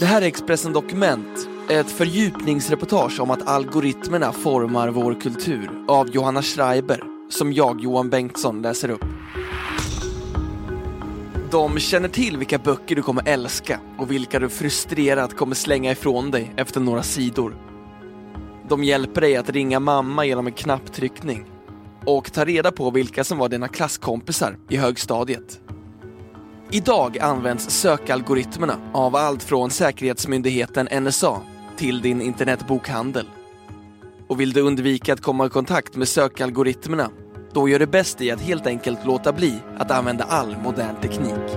Det här är Expressen Dokument, ett fördjupningsreportage om att algoritmerna formar vår kultur av Johanna Schreiber, som jag, Johan Bengtsson, läser upp. De känner till vilka böcker du kommer älska och vilka du frustrerat kommer slänga ifrån dig efter några sidor. De hjälper dig att ringa mamma genom en knapptryckning och ta reda på vilka som var dina klasskompisar i högstadiet. Idag används sökalgoritmerna av allt från säkerhetsmyndigheten NSA till din internetbokhandel. Och vill du undvika att komma i kontakt med sökalgoritmerna, då gör det bäst i att helt enkelt låta bli att använda all modern teknik.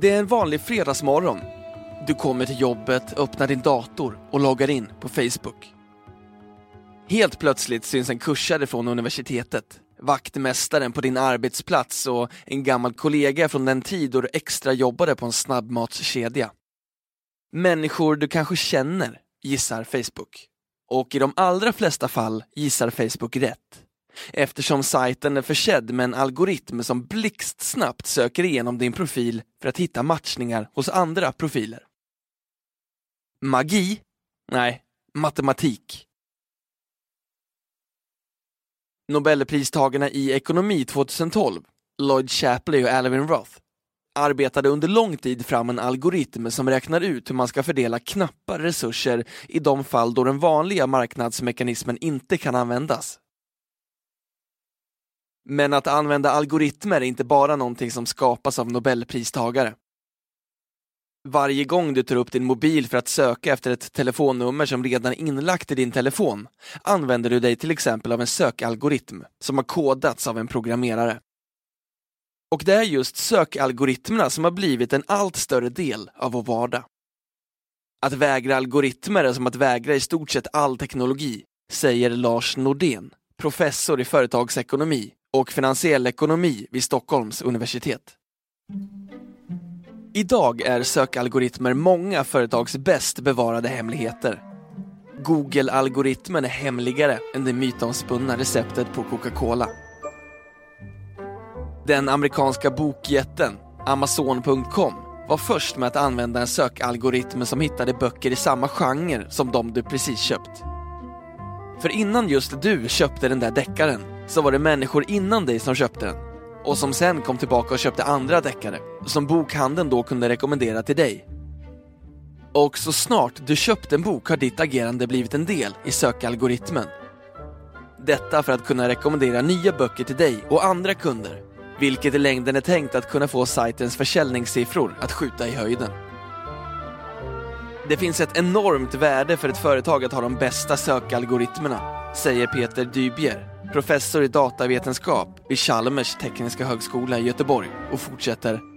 Det är en vanlig fredagsmorgon. Du kommer till jobbet, öppnar din dator och loggar in på Facebook. Helt plötsligt syns en kursare från universitetet, vaktmästaren på din arbetsplats och en gammal kollega från den tid då du extra jobbade på en snabbmatskedja. Människor du kanske känner, gissar Facebook. Och i de allra flesta fall gissar Facebook rätt. Eftersom sajten är försedd med en algoritm som blixtsnabbt söker igenom din profil för att hitta matchningar hos andra profiler. Magi? Nej, matematik. Nobelpristagarna i ekonomi 2012, Lloyd Shapley och Alvin Roth, arbetade under lång tid fram en algoritm som räknar ut hur man ska fördela knappa resurser i de fall då den vanliga marknadsmekanismen inte kan användas. Men att använda algoritmer är inte bara någonting som skapas av nobelpristagare. Varje gång du tar upp din mobil för att söka efter ett telefonnummer som redan är inlagt i din telefon använder du dig till exempel av en sökalgoritm som har kodats av en programmerare. Och det är just sökalgoritmerna som har blivit en allt större del av vår vardag. Att vägra algoritmer är som att vägra i stort sett all teknologi, säger Lars Nordén, professor i företagsekonomi och finansiell ekonomi vid Stockholms universitet. Idag är sökalgoritmer många företags bäst bevarade hemligheter. Google-algoritmen är hemligare än det mytomspunna receptet på Coca-Cola. Den amerikanska bokjätten Amazon.com var först med att använda en sökalgoritm som hittade böcker i samma genre som de du precis köpt. För innan just du köpte den där deckaren så var det människor innan dig som köpte den och som sen kom tillbaka och köpte andra deckare som bokhandeln då kunde rekommendera till dig. Och så snart du köpt en bok har ditt agerande blivit en del i sökalgoritmen. Detta för att kunna rekommendera nya böcker till dig och andra kunder, vilket i längden är tänkt att kunna få sajtens försäljningssiffror att skjuta i höjden. Det finns ett enormt värde för ett företag att ha de bästa sökalgoritmerna, säger Peter Dybier, professor i datavetenskap vid Chalmers tekniska högskola i Göteborg och fortsätter.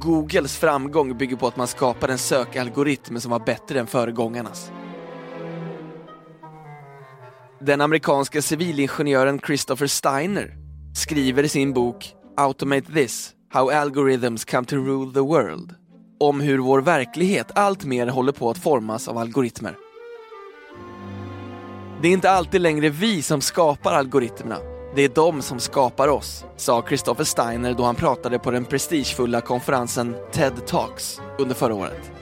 Googles framgång bygger på att man skapar en sökalgoritm som var bättre än föregångarnas. Den amerikanska civilingenjören Christopher Steiner skriver i sin bok Automate this, How Algorithms Come to Rule the World om hur vår verklighet alltmer håller på att formas av algoritmer. Det är inte alltid längre vi som skapar algoritmerna. Det är de som skapar oss, sa Christopher Steiner då han pratade på den prestigefulla konferensen TED Talks under förra året.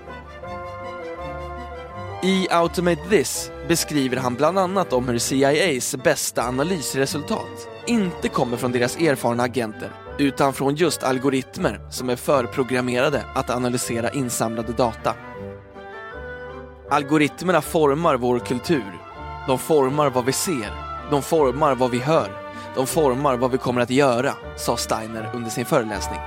I Automate This beskriver han bland annat om hur CIAs bästa analysresultat inte kommer från deras erfarna agenter utan från just algoritmer som är förprogrammerade att analysera insamlade data. Algoritmerna formar vår kultur. De formar vad vi ser. De formar vad vi hör. De formar vad vi kommer att göra, sa Steiner under sin föreläsning.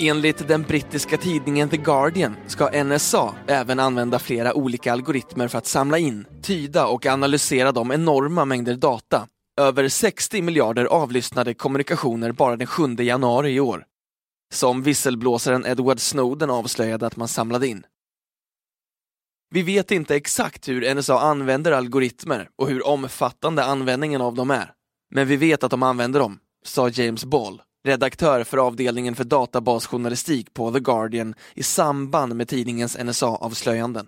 Enligt den brittiska tidningen The Guardian ska NSA även använda flera olika algoritmer för att samla in, tyda och analysera de enorma mängder data. Över 60 miljarder avlyssnade kommunikationer bara den 7 januari i år. Som visselblåsaren Edward Snowden avslöjade att man samlade in. Vi vet inte exakt hur NSA använder algoritmer och hur omfattande användningen av dem är. Men vi vet att de använder dem, sa James Ball, redaktör för avdelningen för databasjournalistik på The Guardian i samband med tidningens NSA-avslöjanden.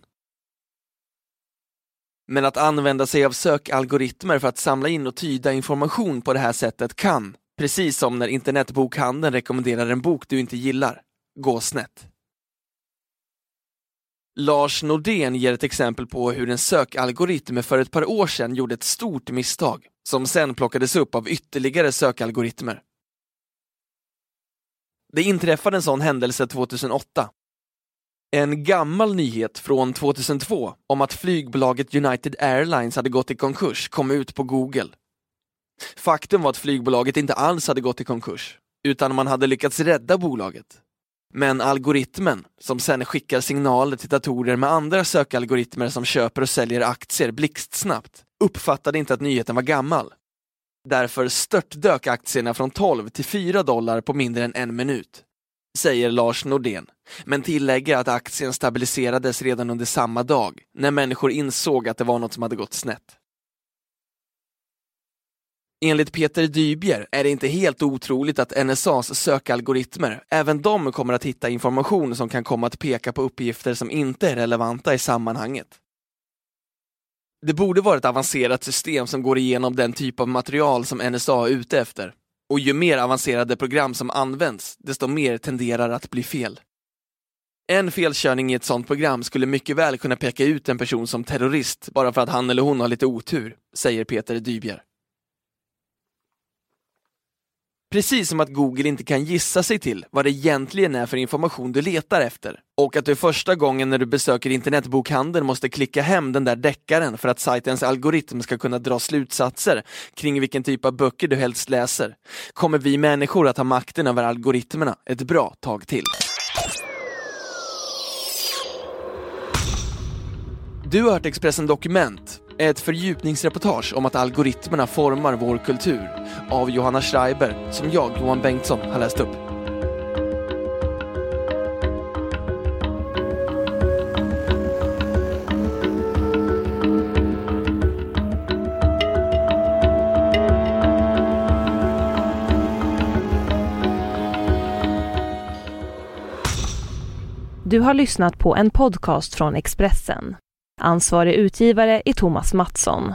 Men att använda sig av sökalgoritmer för att samla in och tyda information på det här sättet kan, precis som när internetbokhandeln rekommenderar en bok du inte gillar, gå snett. Lars Nordén ger ett exempel på hur en sökalgoritm för ett par år sedan gjorde ett stort misstag, som sen plockades upp av ytterligare sökalgoritmer. Det inträffade en sån händelse 2008. En gammal nyhet från 2002 om att flygbolaget United Airlines hade gått i konkurs kom ut på Google. Faktum var att flygbolaget inte alls hade gått i konkurs, utan man hade lyckats rädda bolaget. Men algoritmen, som sen skickar signaler till datorer med andra sökalgoritmer som köper och säljer aktier blixtsnabbt, uppfattade inte att nyheten var gammal. Därför störtdök aktierna från 12 till 4 dollar på mindre än en minut, säger Lars Nordén, men tillägger att aktien stabiliserades redan under samma dag, när människor insåg att det var något som hade gått snett. Enligt Peter Dybjer är det inte helt otroligt att NSAs sökalgoritmer, även de kommer att hitta information som kan komma att peka på uppgifter som inte är relevanta i sammanhanget. Det borde vara ett avancerat system som går igenom den typ av material som NSA är ute efter. Och ju mer avancerade program som används, desto mer tenderar att bli fel. En felkörning i ett sådant program skulle mycket väl kunna peka ut en person som terrorist bara för att han eller hon har lite otur, säger Peter Dybjer. Precis som att Google inte kan gissa sig till vad det egentligen är för information du letar efter. Och att du första gången när du besöker internetbokhandeln måste klicka hem den där deckaren för att sajtens algoritm ska kunna dra slutsatser kring vilken typ av böcker du helst läser, kommer vi människor att ha makten över algoritmerna ett bra tag till. Du har hört Expressen Dokument, ett fördjupningsreportage om att algoritmerna formar vår kultur av Johanna Schreiber som jag, Johan Bengtsson, har läst upp. Du har lyssnat på en podcast från Expressen. Ansvarig utgivare är Thomas Mattsson.